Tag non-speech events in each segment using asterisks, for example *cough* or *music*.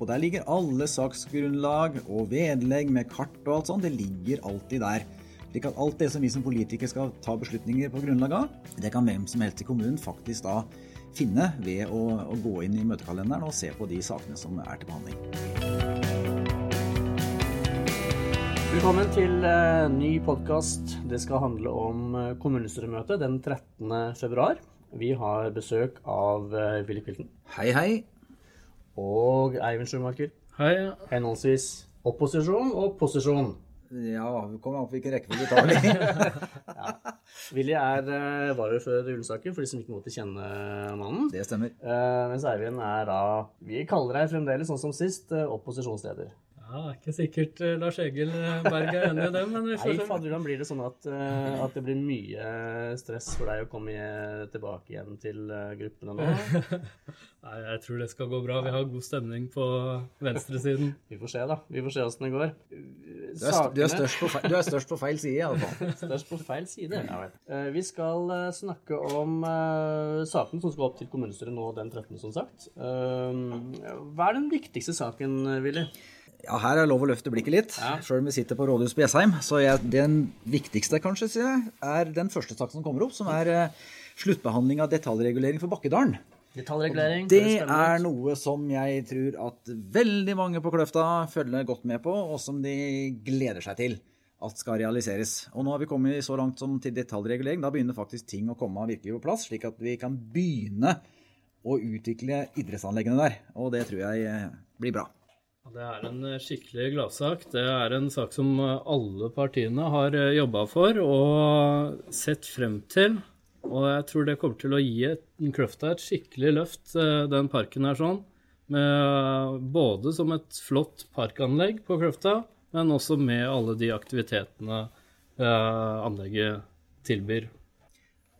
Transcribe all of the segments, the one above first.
Og Der ligger alle saksgrunnlag og vedlegg med kart og alt sånt. Det ligger alltid der. Slik at alt det som vi som politikere skal ta beslutninger på grunnlag av, det kan hvem som helst i kommunen faktisk da finne ved å, å gå inn i møtekalenderen og se på de sakene som er til behandling. Velkommen til uh, ny podkast. Det skal handle om uh, kommunestyremøtet den 13. februar. Vi har besøk av uh, Willy Quilten. Hei, hei. Og Eivind Schumacher. Hei. Henholdsvis opposisjon og posisjon. Ja, vi kommer an på hvilken rekkefølge vi tar det *laughs* ja. Willy er uh, varaordfører i Ullensaker, for de som ikke måtte kjenne mannen. Det stemmer. Uh, mens Eivind er da, vi kaller deg fremdeles sånn som sist, uh, opposisjonsleder. Ja, det er ikke sikkert uh, Lars Egil Berg er enig i det, men vi får se. Nei, fadderland blir det sånn at, uh, at, det blir mye stress for deg å komme tilbake igjen til gruppene nå? *laughs* Nei, jeg tror det skal gå bra. Vi har god stemning på venstresiden. *laughs* vi får se, da. Vi får se åssen det går. Du er, er feil, du er størst på feil side, iallfall. *laughs* størst på feil side, ja vel. Vi skal snakke om saken som skal opp til kommunestyret nå den 13., som sagt. Hva er den viktigste saken, Willy? Ja, her er lov å løfte blikket litt, ja. sjøl om vi sitter på rådhuset på Jessheim. Så jeg, den viktigste, kanskje, sier jeg, er den første saken som kommer opp, som er uh, sluttbehandling av detaljregulering for Bakkedalen. Detaljregulering. Det, det er noe som jeg tror at veldig mange på Kløfta følger godt med på, og som de gleder seg til at skal realiseres. Og nå har vi kommet så langt som til detaljregulering. Da begynner faktisk ting å komme virkelig på plass, slik at vi kan begynne å utvikle idrettsanleggene der. Og det tror jeg eh, blir bra. Det er en eh, skikkelig gladsak. Det er en sak som eh, alle partiene har eh, jobba for og sett frem til. Og jeg tror det kommer til å gi Kløfta et skikkelig løft, den parken her sånn. Med, både som et flott parkanlegg på Kløfta, men også med alle de aktivitetene anlegget tilbyr.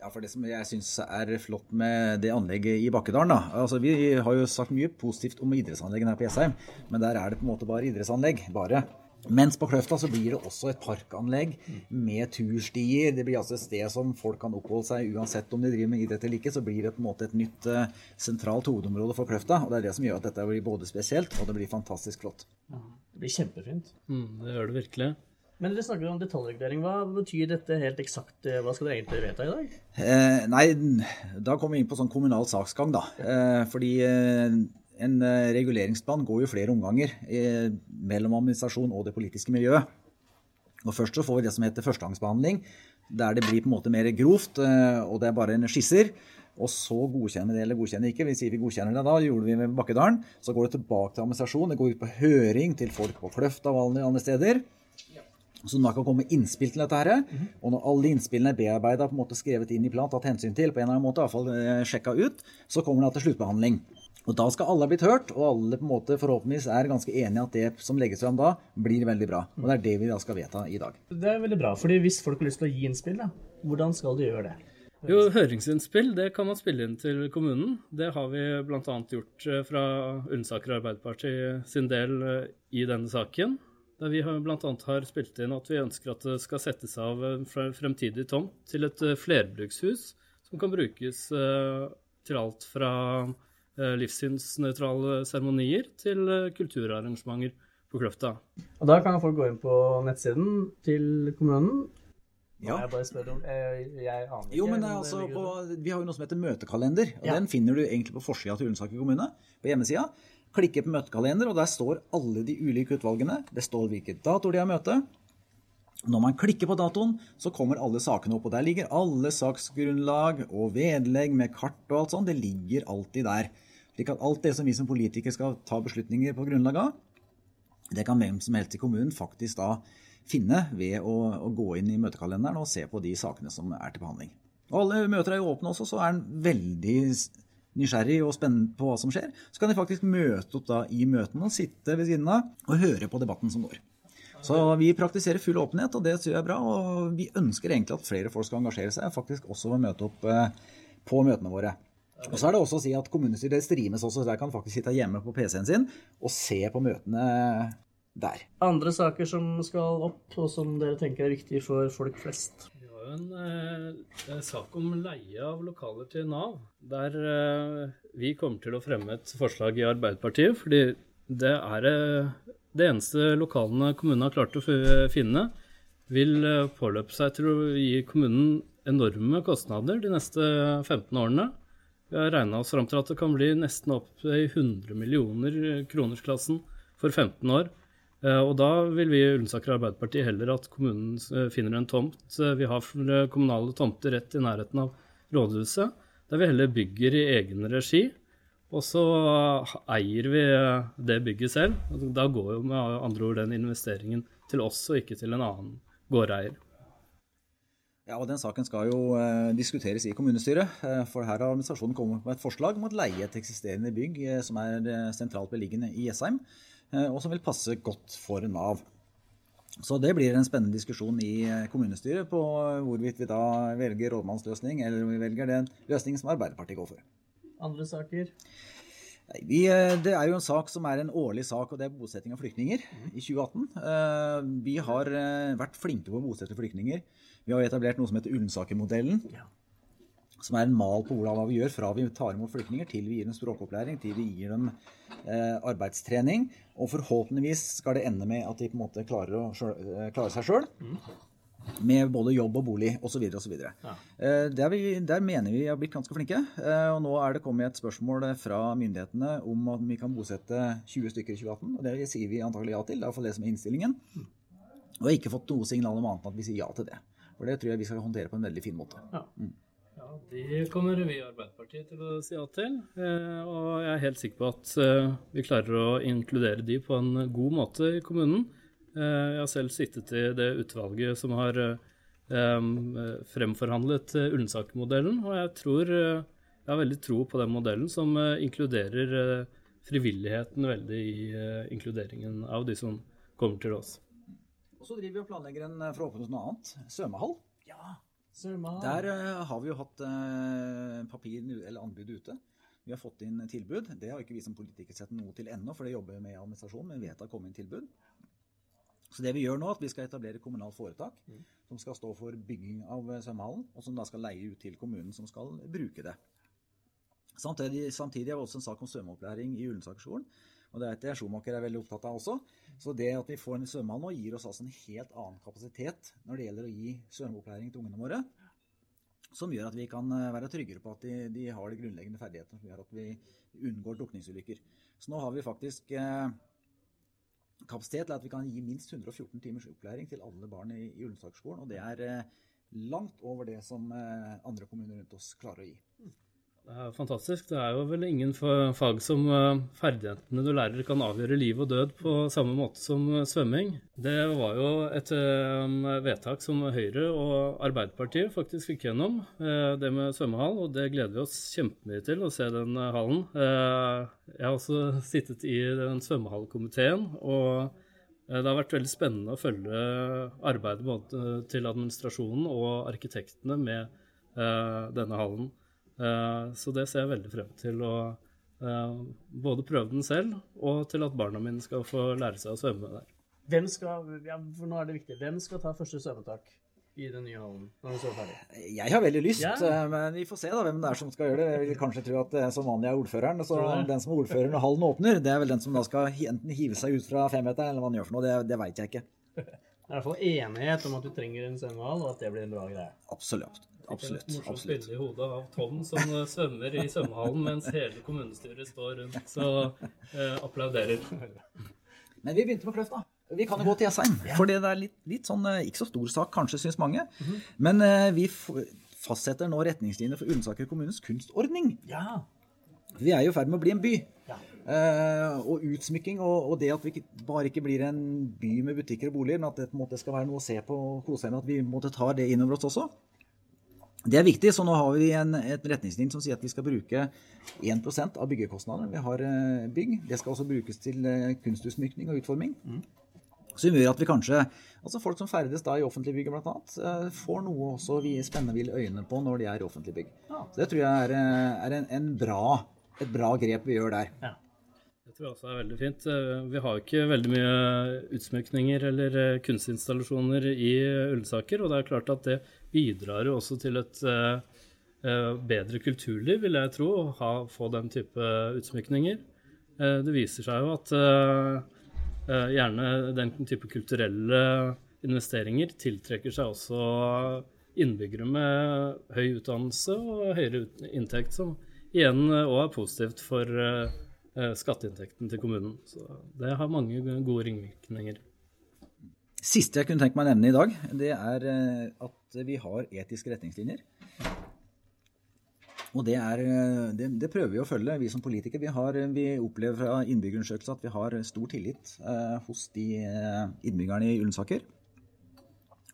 Ja, for Det som jeg syns er flott med det anlegget i Bakkedalen da, altså Vi har jo sagt mye positivt om idrettsanleggene her på Jessheim, men der er det på en måte bare idrettsanlegg. bare. Mens på Kløfta så blir det også et parkanlegg med turstier. Det blir altså et sted som folk kan oppholde seg uansett om de driver med idrett eller ikke. Så blir det på en måte et nytt uh, sentralt hovedområde for Kløfta. Og det er det som gjør at dette blir både spesielt og det blir fantastisk flott. Det blir kjempefint. Mm, det gjør det virkelig. Men dere snakker om detaljregulering. Hva betyr dette helt eksakt? Hva skal dere egentlig vedta i dag? Eh, nei, da kommer vi inn på sånn kommunal saksgang, da. Eh, fordi eh, en eh, reguleringsplan går jo flere omganger eh, mellom administrasjon og det politiske miljøet. Og Først så får vi det som heter førstegangsbehandling, der det blir på en måte mer grovt, eh, og det er bare en skisser. Og så godkjenner vi det eller godkjenner ikke. Vi sier vi godkjenner det da, gjorde vi med Bakkedalen. Så går det tilbake til administrasjon, det går ut på høring til folk på Kløfta og alle andre steder. Så da kan komme innspill til dette. her, mm -hmm. Og når alle innspillene er bearbeida, skrevet inn i plan, tatt hensyn til, på en eller annen måte, i hvert fall eh, sjekka ut, så kommer det til sluttbehandling. Og Da skal alle ha blitt hørt, og alle på en måte forhåpentligvis er ganske enige at det som legges fram da, blir veldig bra. Og Det er det vi da skal vedta i dag. Det er veldig bra, fordi Hvis folk har lyst til å gi innspill, da, hvordan skal de gjøre det? Jo, Høringsinnspill det kan man spille inn til kommunen. Det har vi bl.a. gjort eh, fra Ullensaker Arbeiderparti sin del eh, i denne saken. Der vi bl.a. har spilt inn at vi ønsker at det skal settes av en fremtidig tomt til et eh, flerbrukshus som kan brukes eh, til alt fra eh, livssynsnøytrale seremonier til kulturarrangementer på Kløfta. Og Da kan folk gå inn på nettsiden til kommunen. Ja. Jeg bare spør om, jeg, jeg aner ikke. Jo, men altså, på, Vi har jo noe som heter møtekalender. og ja. Den finner du egentlig på forsida til Ullensaker kommune. på hjemmesida klikker på møtekalender, og der står alle de ulike utvalgene. Det står hvilket dato de har møte. Når man klikker på datoen, så kommer alle sakene opp. og Der ligger alle saksgrunnlag og vedlegg med kart og alt sånt. Det ligger alltid der. Slik at alt det som vi som politikere skal ta beslutninger på grunnlag av, det kan hvem som helst i kommunen faktisk da finne ved å, å gå inn i møtekalenderen og se på de sakene som er til behandling. Og alle møter er jo åpne også, så er den veldig nysgjerrig og spennende på hva som skjer, så kan de faktisk møte opp da i møtene og sitte ved siden av og høre på debatten som går. Så vi praktiserer full åpenhet, og det synes jeg er bra. Og vi ønsker egentlig at flere folk skal engasjere seg, faktisk også ved å møte opp eh, på møtene våre. Og så er det også å si at Kommunestyret streames også, så der kan faktisk sitte hjemme på PC-en sin og se på møtene der. Andre saker som skal opp, og som dere tenker er viktige for folk flest? En eh, sak om leie av lokaler til Nav. Der eh, vi kommer til å fremme et forslag i Arbeiderpartiet. Fordi det er det eneste lokalene kommunen har klart å finne, vil påløpe seg til å gi kommunen enorme kostnader de neste 15 årene. Vi har regna oss fram til at det kan bli nesten opp i 100 millioner kronersklassen for 15 år. Og da vil vi i Ullensaker Arbeiderparti heller at kommunen finner en tomt. Vi har kommunale tomter rett i nærheten av rådhuset, der vi heller bygger i egen regi. Og så eier vi det bygget selv. Da går jo med andre ord den investeringen til oss og ikke til en annen gårdeier. Ja, og Den saken skal jo eh, diskuteres i kommunestyret. Eh, for Her har administrasjonen kommet med et forslag om å leie et eksisterende bygg eh, som er eh, sentralt beliggende i Jessheim, eh, og som vil passe godt for Nav. Så Det blir en spennende diskusjon i eh, kommunestyret på hvorvidt vi da velger rådmannsløsning, eller om vi velger den løsningen som Arbeiderpartiet går for. Andre saker? Vi, det er jo en sak som er en årlig sak, og det er bosetting av flyktninger i 2018. Vi har vært flinke på å bosette flyktninger. Vi har etablert noe som heter Ullensaker-modellen. Ja. Som er en mal på hvordan vi gjør fra vi tar imot flyktninger til vi gir dem språkopplæring, til vi gir dem eh, arbeidstrening. Og forhåpentligvis skal det ende med at de på en måte klarer, å, klarer seg sjøl. Med både jobb og bolig osv. osv. Ja. Eh, der, der mener vi vi har blitt ganske flinke. Eh, og nå er det kommet et spørsmål fra myndighetene om at vi kan bosette 20 stykker i 2018. Og det sier vi antagelig ja til. Det er iallfall det som er innstillingen. Og jeg har ikke fått noe signal om annet enn at vi sier ja til det. For det tror jeg vi skal håndtere på en veldig fin måte. Ja. Mm. Ja Det kommer vi i Arbeiderpartiet til å si ja til. Eh, og jeg er helt sikker på at eh, vi klarer å inkludere de på en god måte i kommunen. Eh, jeg har selv sittet i det utvalget som har fremforhandlet Ullensaker-modellen, og jeg tror jeg har veldig tro på den modellen som inkluderer frivilligheten veldig i inkluderingen av de som kommer til oss. Og så driver vi og planlegger en for å åpne noe annet. Svømmehall. Ja. Der uh, har vi jo hatt uh, papir eller anbud ute. Vi har fått inn tilbud. Det har ikke vi som politikere sett noe til ennå, for det jobber vi med i administrasjonen, men vi vet det har kommet inn tilbud. Så det vi gjør nå, er at vi skal etablere kommunalt foretak mm. som skal stå for bygging av svømmehallen, og som da skal leie ut til kommunen som skal bruke det. Samtidig, samtidig har vi også en sak om svømmeopplæring i Ullensakerskolen. Og det vet jeg Schumacher er veldig opptatt av også. Så det at vi får en svømmehall nå, gir oss altså en helt annen kapasitet når det gjelder å gi svømmeopplæring til ungene våre. Som gjør at vi kan eh, være tryggere på at de, de har de grunnleggende ferdighetene som gjør at vi unngår drukningsulykker. Så nå har vi faktisk eh, kapasitet til at vi kan gi minst 114 timers opplæring til alle barn i, i Ullensakerskolen. Og det er eh, langt over det som eh, andre kommuner rundt oss klarer å gi. Det er fantastisk. Det er jo vel ingen fag som eh, ferdighetene du lærer kan avgjøre liv og død på samme måte som eh, svømming. Det var jo et eh, vedtak som Høyre og Arbeiderpartiet faktisk fikk gjennom, det med svømmehall. Og det gleder vi oss kjempemye til å se den hallen. Jeg har også sittet i den svømmehallkomiteen. og det har vært veldig spennende å følge arbeidet både til administrasjonen og arkitektene med denne hallen. Eh, så det ser jeg veldig frem til å eh, både prøve den selv, og til at barna mine skal få lære seg å svømme der. Hvem skal, ja, for nå er det viktig, hvem skal ta første svømmetak i den nye hallen når den står ferdig? Jeg har veldig lyst. Eh, men vi får se da hvem det er som skal gjøre det. Jeg vil kanskje tro at det som vanlig er ordføreren. Så den som er ordfører når hallen åpner, det er vel den som da skal enten hive seg ut fra femmeteren, eller hva han gjør for noe. Det, det veit jeg ikke. *laughs* Det er i hvert fall enighet om at du trenger en svømmehall, og at det blir en bra greie. Absolutt. Absolutt. Et morsomt bilde i hodet av Tom som eh, svømmer i svømmehallen mens hele kommunestyret står rundt og eh, applauderer. Men vi begynte med Kløft, da. Vi kan jo gå til Jessheim. For det er litt, litt, sånn, eh, ikke så stor sak, kanskje, syns mange. Mm -hmm. Men eh, vi fastsetter nå retningslinjer for Ullensaker kommunes kunstordning. Ja. Vi er jo i ferd med å bli en by. Ja. Uh, og utsmykking, og, og, det at vi ikke, bare ikke blir en by med butikker og boliger, men at det på en måte skal være noe å se på og kose seg med, at vi måtte ta det inn over oss også. Det er viktig, så nå har vi en et retningslinje som sier at vi skal bruke 1% av byggekostnadene vi har eh, bygg. Det skal også brukes til eh, kunstutsmykning og utforming. Mm. Som gjør at vi kanskje, altså folk som ferdes da i offentlige bygg bl.a., eh, får noe også vi spennende vil øyne på når de er i offentlige bygg. Ja. Så det tror jeg er, er en, en bra, et bra grep vi gjør der. Ja. Det tror jeg også er veldig fint. Vi har ikke veldig mye utsmykninger eller kunstinstallasjoner i Ullensaker, og det er klart at det bidrar jo også til et uh, bedre kulturliv, vil jeg tro, å få den type utsmykninger. Eh, det viser seg jo at eh, eh, gjerne den type kulturelle investeringer tiltrekker seg også innbyggere med høy utdannelse og høyere inntekt, som igjen òg er positivt for skatteinntekten til kommunen. Så det har mange gode ringvirkninger. Siste jeg kunne tenke meg å nevne i dag, det er at vi har etiske retningslinjer. Og det, er, det, det, prøver vi å følge, vi som politikere. Vi, vi opplever fra innbyggerundersøkelser at vi har stor tillit eh, hos de eh, innbyggerne i Ullensaker.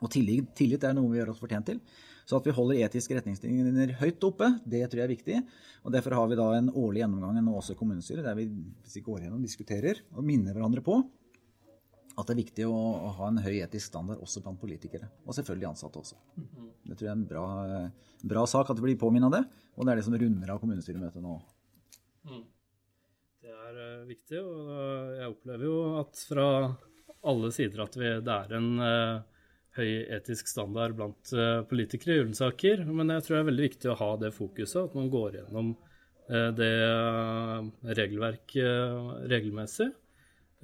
Og tillit, tillit, er noe vi gjør oss fortjent til. Så at vi holder etiske retningslinjer høyt oppe, det tror jeg er viktig. Og Derfor har vi da en årlig gjennomgang nå også i kommunestyret, der vi går gjennom, diskuterer og minner hverandre på at det er viktig å, ha en høy etisk standard også blant politikere. Og selvfølgelig ansatte også. Det tror jeg er en bra, bra sak at det blir påminnet det. Og det er det som runder av kommunestyremøtet nå. Mm. Det er uh, viktig, og jeg opplever jo at fra alle sider at vi, det er en uh, høy etisk standard blant uh, politikere i Ullensaker. Men jeg tror det er veldig viktig å ha det fokuset, at man går gjennom det regelverket regelmessig.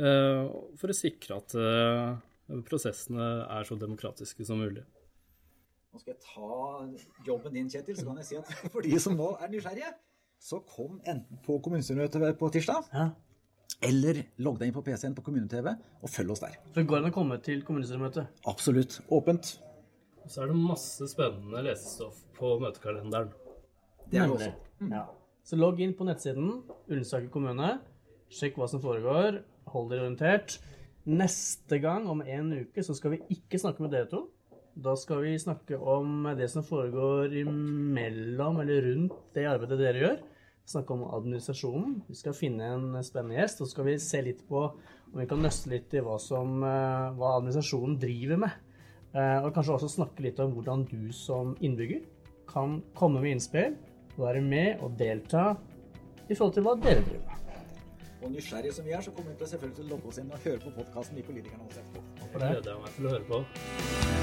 Eh, for å sikre at eh, prosessene er så demokratiske som mulig. Nå skal jeg ta jobben din, Kjetil, så kan jeg si at *laughs* for de som nå er nysgjerrige, så kom enten på kommunestyremøtet på tirsdag, ja. Eller logg deg inn på PC-en på kommune-TV og følg oss der. Så det går an å komme til kommunestyremøtet? Absolutt. Åpent. Og så er det masse spennende lesestoff på møtekalenderen. Det er det også. Mm. Ja. Så logg inn på nettsiden Ullensaker kommune. Sjekk hva som foregår hold dere orientert. Neste gang, om en uke, så skal vi ikke snakke med dere to. Da skal vi snakke om det som foregår imellom eller rundt det arbeidet dere gjør. Snakke om administrasjonen. Vi skal finne en spennende gjest, og så skal vi se litt på om vi kan nøste litt i hva, som, eh, hva administrasjonen driver med. Eh, og kanskje også snakke litt om hvordan du som innbygger kan komme med innspill, være med og delta i forhold til hva dere driver med. Og nysgjerrige som vi er, så kommer vi til selvfølgelig til å logge oss inn og høre på podkasten de politikerne har sett på. Det gleder jeg meg til å høre på.